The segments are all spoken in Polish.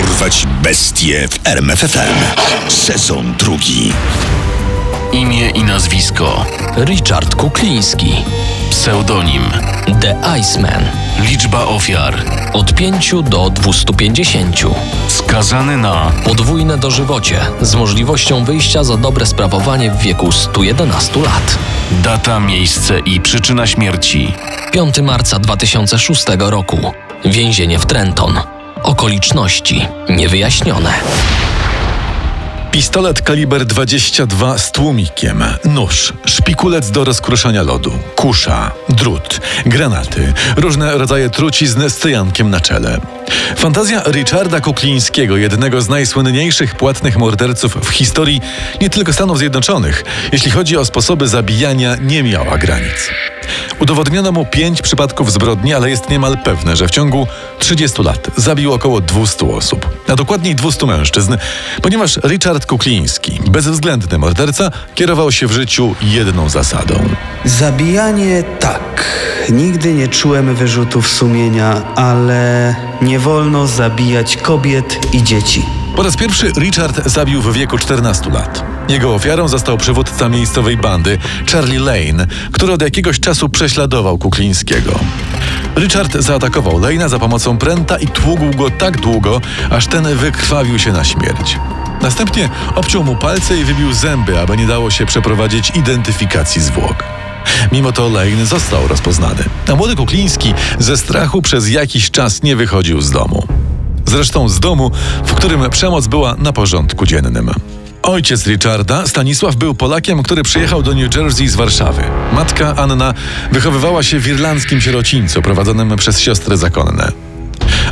Dorwać bestie w RMFFM. Sezon drugi. Imię i nazwisko. Richard Kukliński. Pseudonim. The Iceman. Liczba ofiar. Od 5 do 250. Skazany na Podwójne dożywocie z możliwością wyjścia za dobre sprawowanie w wieku 111 lat. data, miejsce i przyczyna śmierci. 5 marca 2006 roku. Więzienie w Trenton. Okoliczności niewyjaśnione. Pistolet kaliber 22 z tłumikiem, nóż, szpikulec do rozkruszania lodu, kusza, drut, granaty, różne rodzaje trucizn z cyjankiem na czele. Fantazja Richarda Kuklińskiego, jednego z najsłynniejszych płatnych morderców w historii nie tylko Stanów Zjednoczonych, jeśli chodzi o sposoby zabijania, nie miała granic. Udowodniono mu pięć przypadków zbrodni, ale jest niemal pewne, że w ciągu 30 lat zabił około 200 osób, a dokładniej 200 mężczyzn, ponieważ Richard Kukliński, bezwzględny morderca, kierował się w życiu jedną zasadą. Zabijanie tak. Nigdy nie czułem wyrzutów sumienia, ale nie wolno zabijać kobiet i dzieci. Po raz pierwszy Richard zabił w wieku 14 lat. Jego ofiarą został przywódca miejscowej bandy Charlie Lane, który od jakiegoś czasu prześladował Kuklińskiego. Richard zaatakował Lane'a za pomocą pręta i tługł go tak długo, aż ten wykrwawił się na śmierć. Następnie obciął mu palce i wybił zęby, aby nie dało się przeprowadzić identyfikacji zwłok. Mimo to Lane został rozpoznany, a młody Kukliński ze strachu przez jakiś czas nie wychodził z domu. Zresztą z domu, w którym przemoc była na porządku dziennym. Ojciec Richarda, Stanisław, był Polakiem, który przyjechał do New Jersey z Warszawy. Matka Anna wychowywała się w irlandzkim sierocińcu prowadzonym przez siostry zakonne.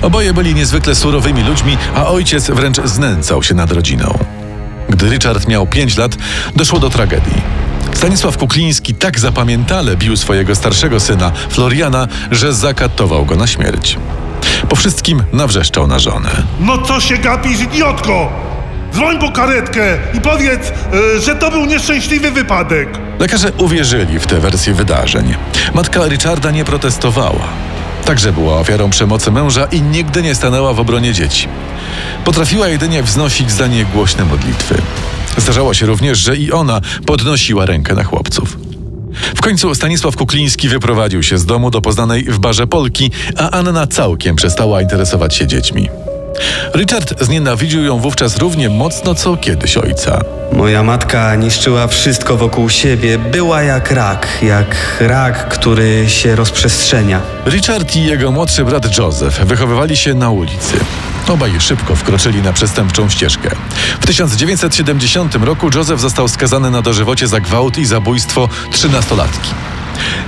Oboje byli niezwykle surowymi ludźmi, a ojciec wręcz znęcał się nad rodziną. Gdy Richard miał 5 lat, doszło do tragedii. Stanisław Kukliński tak zapamiętale bił swojego starszego syna, Floriana, że zakatował go na śmierć. Po wszystkim nawrzeszczał na żonę. No co się gapisz, idiotko? Dzwoń po karetkę i powiedz, e, że to był nieszczęśliwy wypadek. Lekarze uwierzyli w tę wersję wydarzeń. Matka Richarda nie protestowała. Także była ofiarą przemocy męża i nigdy nie stanęła w obronie dzieci. Potrafiła jedynie wznosić za nie głośne modlitwy. Zdarzało się również, że i ona podnosiła rękę na chłopców. W końcu Stanisław Kukliński wyprowadził się z domu do poznanej w barze Polki, a Anna całkiem przestała interesować się dziećmi. Richard znienawidził ją wówczas równie mocno, co kiedyś ojca. Moja matka niszczyła wszystko wokół siebie. Była jak rak, jak rak, który się rozprzestrzenia. Richard i jego młodszy brat Joseph wychowywali się na ulicy. Obaj szybko wkroczyli na przestępczą ścieżkę. W 1970 roku Joseph został skazany na dożywocie za gwałt i zabójstwo trzynastolatki.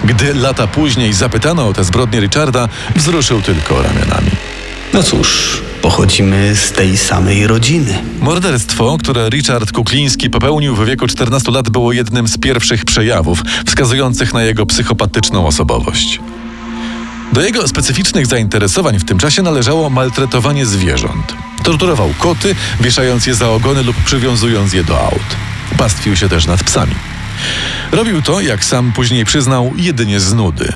Gdy lata później zapytano o te zbrodnie Richarda, wzruszył tylko ramionami. No cóż, pochodzimy z tej samej rodziny. Morderstwo, które Richard Kukliński popełnił w wieku 14 lat, było jednym z pierwszych przejawów wskazujących na jego psychopatyczną osobowość. Do jego specyficznych zainteresowań w tym czasie należało maltretowanie zwierząt. Torturował koty, wieszając je za ogony lub przywiązując je do aut. Pastwił się też nad psami. Robił to, jak sam później przyznał, jedynie z nudy.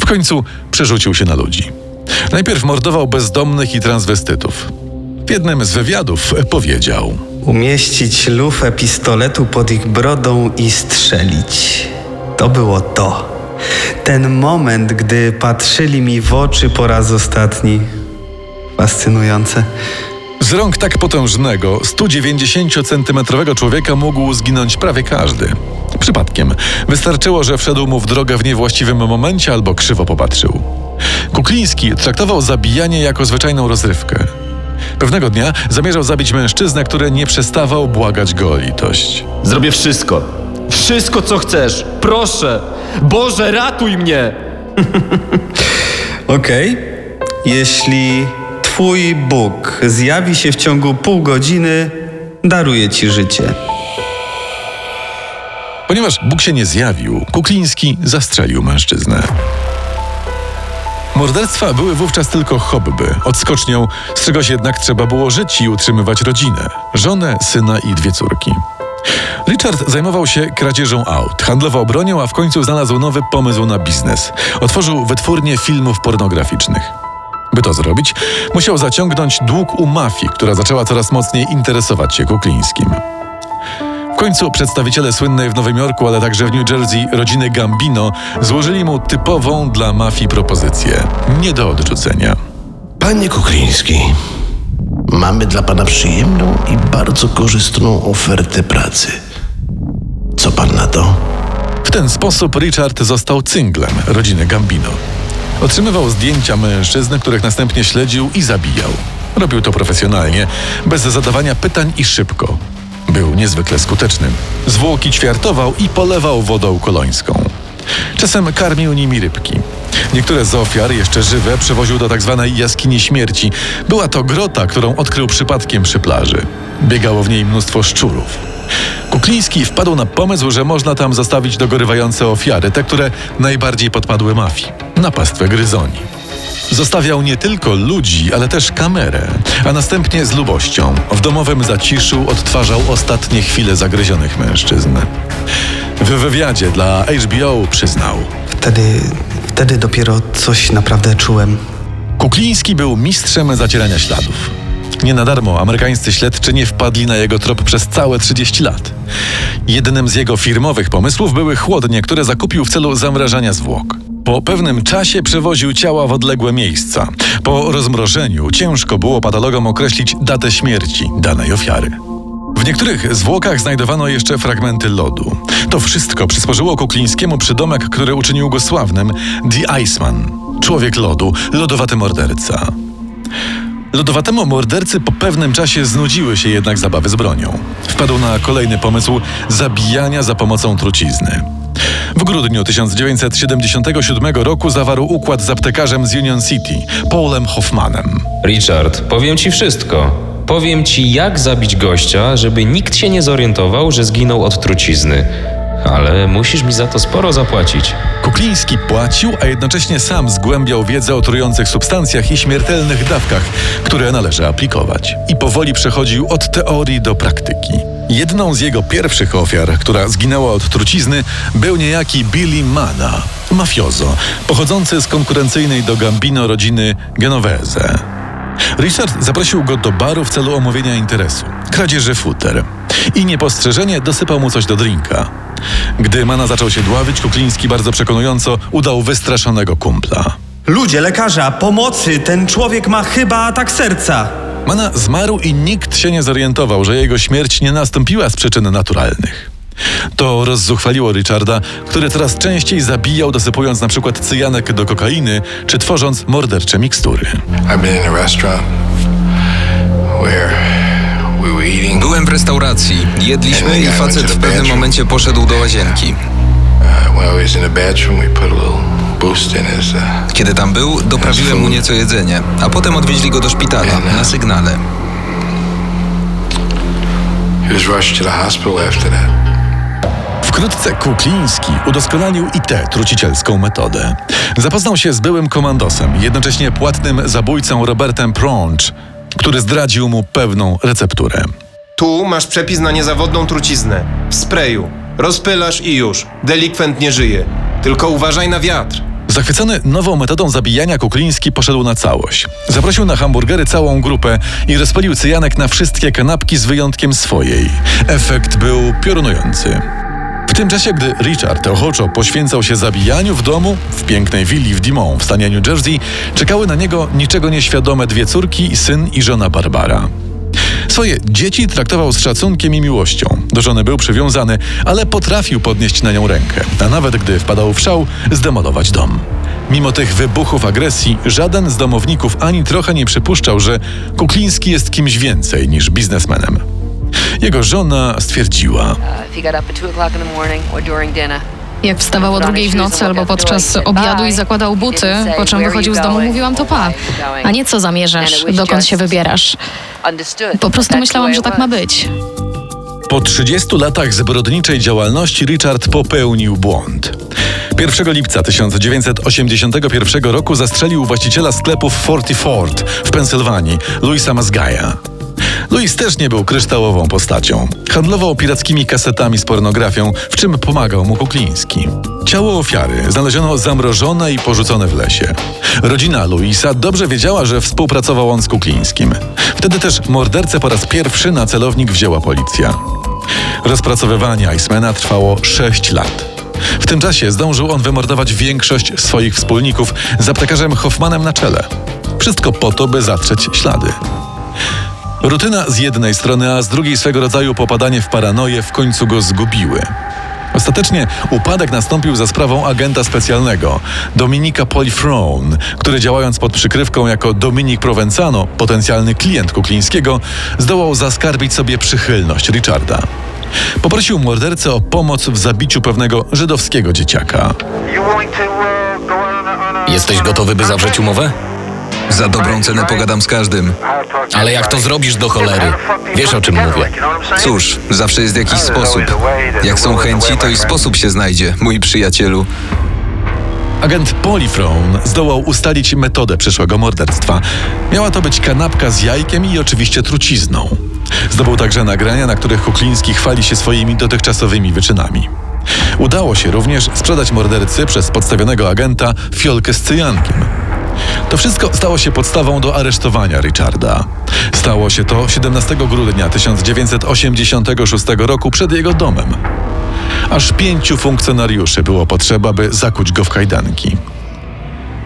W końcu przerzucił się na ludzi. Najpierw mordował bezdomnych i transwestytów. W jednym z wywiadów powiedział: Umieścić lufę pistoletu pod ich brodą i strzelić. To było to. Ten moment, gdy patrzyli mi w oczy po raz ostatni. Fascynujące. Z rąk tak potężnego, 190-centymetrowego człowieka mógł zginąć prawie każdy. Przypadkiem. Wystarczyło, że wszedł mu w drogę w niewłaściwym momencie albo krzywo popatrzył. Kukliński traktował zabijanie jako zwyczajną rozrywkę. Pewnego dnia zamierzał zabić mężczyznę, który nie przestawał błagać go o litość. Zrobię wszystko. Wszystko, co chcesz. Proszę. Boże, ratuj mnie. Okej. Jeśli Twój Bóg zjawi się w ciągu pół godziny, daruję Ci życie. Ponieważ Bóg się nie zjawił, Kukliński zastrzelił mężczyznę. Morderstwa były wówczas tylko hobby, odskocznią, z czegoś jednak trzeba było żyć i utrzymywać rodzinę, żonę, syna i dwie córki. Richard zajmował się kradzieżą aut, handlował bronią, a w końcu znalazł nowy pomysł na biznes. Otworzył wytwórnię filmów pornograficznych. By to zrobić, musiał zaciągnąć dług u mafii, która zaczęła coraz mocniej interesować się Kuklińskim. W końcu przedstawiciele słynnej w Nowym Jorku, ale także w New Jersey rodziny Gambino złożyli mu typową dla mafii propozycję. Nie do odrzucenia. Panie Kukliński, mamy dla pana przyjemną i bardzo korzystną ofertę pracy. Co pan na to? W ten sposób Richard został cynglem rodziny Gambino. Otrzymywał zdjęcia mężczyzn, których następnie śledził i zabijał. Robił to profesjonalnie, bez zadawania pytań i szybko. Był niezwykle skutecznym. Zwłoki ćwiartował i polewał wodą kolońską. Czasem karmił nimi rybki. Niektóre z ofiar, jeszcze żywe, przewoził do tzw. jaskini śmierci. Była to grota, którą odkrył przypadkiem przy plaży. Biegało w niej mnóstwo szczurów. Kukliński wpadł na pomysł, że można tam zostawić dogorywające ofiary, te, które najbardziej podpadły mafii, na pastwę gryzoni. Zostawiał nie tylko ludzi, ale też kamerę, a następnie z lubością w domowym zaciszu odtwarzał ostatnie chwile zagryzionych mężczyzn. W wywiadzie dla HBO przyznał: Wtedy, wtedy dopiero coś naprawdę czułem. Kukliński był mistrzem zacierania śladów. Nie na darmo amerykańscy śledczy nie wpadli na jego trop przez całe 30 lat. Jednym z jego firmowych pomysłów były chłodnie, które zakupił w celu zamrażania zwłok. Po pewnym czasie przewoził ciała w odległe miejsca. Po rozmrożeniu ciężko było patologom określić datę śmierci danej ofiary. W niektórych zwłokach znajdowano jeszcze fragmenty lodu. To wszystko przysporzyło Kuklińskiemu przydomek, który uczynił go sławnym The Iceman, człowiek lodu, lodowaty morderca. Lodowatemu mordercy po pewnym czasie znudziły się jednak zabawy z bronią. Wpadł na kolejny pomysł zabijania za pomocą trucizny. W grudniu 1977 roku zawarł układ z aptekarzem z Union City, Paulem Hoffmanem. Richard, powiem ci wszystko. Powiem ci, jak zabić gościa, żeby nikt się nie zorientował, że zginął od trucizny. Ale musisz mi za to sporo zapłacić. Kukliński płacił, a jednocześnie sam zgłębiał wiedzę o trujących substancjach i śmiertelnych dawkach, które należy aplikować. I powoli przechodził od teorii do praktyki. Jedną z jego pierwszych ofiar, która zginęła od trucizny, był niejaki Billy Mana, mafiozo, pochodzący z konkurencyjnej do Gambino rodziny Genovese. Richard zaprosił go do baru w celu omówienia interesu kradzieży futer i niepostrzeżenie dosypał mu coś do drinka. Gdy Mana zaczął się dławić, Kukliński bardzo przekonująco udał wystraszonego kumpla. Ludzie, lekarza, pomocy! Ten człowiek ma chyba atak serca! Mana zmarł i nikt się nie zorientował, że jego śmierć nie nastąpiła z przyczyn naturalnych. To rozzuchwaliło Richarda, który coraz częściej zabijał, dosypując na przykład cyjanek do kokainy, czy tworząc mordercze mikstury. Byłem w restauracji, jedliśmy i facet w pewnym momencie poszedł do łazienki. Kiedy tam był, doprawiłem mu nieco jedzenie, a potem odwieźli go do szpitala na sygnale. Wkrótce Kukliński udoskonalił i tę trucicielską metodę. Zapoznał się z byłym komandosem, jednocześnie płatnym zabójcą Robertem Pronch, który zdradził mu pewną recepturę. Tu masz przepis na niezawodną truciznę. W sprayu. Rozpylasz i już. Delikwent nie żyje. Tylko uważaj na wiatr. Zachwycony nową metodą zabijania Kukliński poszedł na całość. Zaprosił na hamburgery całą grupę i rozpalił cyjanek na wszystkie kanapki z wyjątkiem swojej. Efekt był piorunujący. W tym czasie, gdy Richard ochoczo poświęcał się zabijaniu w domu, w pięknej willi w Dimon w stanie New Jersey, czekały na niego niczego nieświadome dwie córki, syn i żona Barbara. Swoje dzieci traktował z szacunkiem i miłością. Do żony był przywiązany, ale potrafił podnieść na nią rękę, a nawet gdy wpadał w szał, zdemolować dom. Mimo tych wybuchów agresji, żaden z domowników ani trochę nie przypuszczał, że Kukliński jest kimś więcej niż biznesmenem. Jego żona stwierdziła: Uh, if he got up at 2 o'clock in the morning or during dinner, Jak wstawał o drugiej w nocy albo podczas obiadu i zakładał buty, po czym wychodził z domu, mówiłam to pa. A nie co zamierzasz, dokąd się wybierasz. Po prostu myślałam, że tak ma być. Po 30 latach zbrodniczej działalności Richard popełnił błąd. 1 lipca 1981 roku zastrzelił właściciela sklepów Forty Ford w Pensylwanii, Louisa Mazgaja. Louis też nie był kryształową postacią. Handlował pirackimi kasetami z pornografią, w czym pomagał mu Kukliński. Ciało ofiary znaleziono zamrożone i porzucone w lesie. Rodzina Louisa dobrze wiedziała, że współpracował on z Kuklińskim. Wtedy też mordercę po raz pierwszy na celownik wzięła policja. Rozpracowywanie Icemana trwało 6 lat. W tym czasie zdążył on wymordować większość swoich wspólników z aptekarzem Hoffmanem na czele. Wszystko po to, by zatrzeć ślady. Rutyna z jednej strony, a z drugiej swego rodzaju popadanie w paranoję w końcu go zgubiły. Ostatecznie upadek nastąpił za sprawą agenta specjalnego, Dominika Polifrone, który działając pod przykrywką jako Dominik Provenzano, potencjalny klient Kuklińskiego, zdołał zaskarbić sobie przychylność Richarda. Poprosił mordercę o pomoc w zabiciu pewnego żydowskiego dzieciaka. Jesteś gotowy, by zawrzeć umowę? Za dobrą cenę pogadam z każdym. Ale jak to zrobisz do cholery? Wiesz o czym mówię. Cóż, zawsze jest jakiś sposób. Jak są chęci, to i sposób się znajdzie, mój przyjacielu. Agent Polifrone zdołał ustalić metodę przyszłego morderstwa. Miała to być kanapka z jajkiem i oczywiście trucizną. Zdobył także nagrania, na których Kukliński chwali się swoimi dotychczasowymi wyczynami. Udało się również sprzedać mordercy przez podstawionego agenta fiolkę z cyjankiem. To wszystko stało się podstawą do aresztowania Richarda. Stało się to 17 grudnia 1986 roku przed jego domem. Aż pięciu funkcjonariuszy było potrzeba, by zakuć go w kajdanki.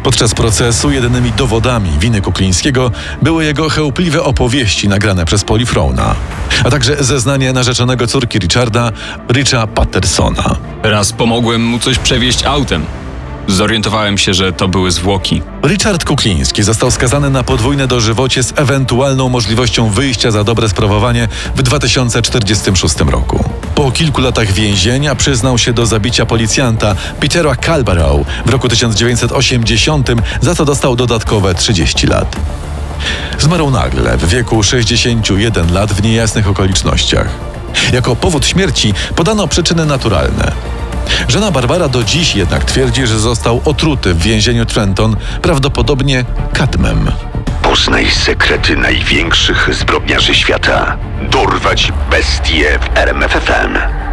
Podczas procesu jedynymi dowodami winy Kuklińskiego były jego chełpliwe opowieści nagrane przez Polifrona, a także zeznanie narzeczonego córki Richarda, Richa Pattersona. Raz pomogłem mu coś przewieźć autem. Zorientowałem się, że to były zwłoki. Richard Kukliński został skazany na podwójne dożywocie z ewentualną możliwością wyjścia za dobre sprawowanie w 2046 roku. Po kilku latach więzienia przyznał się do zabicia policjanta Petera Calbarow w roku 1980, za co dostał dodatkowe 30 lat. Zmarł nagle w wieku 61 lat w niejasnych okolicznościach. Jako powód śmierci podano przyczyny naturalne. Żona Barbara do dziś jednak twierdzi, że został otruty w więzieniu Trenton, prawdopodobnie kadmem. Poznaj sekrety największych zbrodniarzy świata. Dorwać bestie w RMFFM.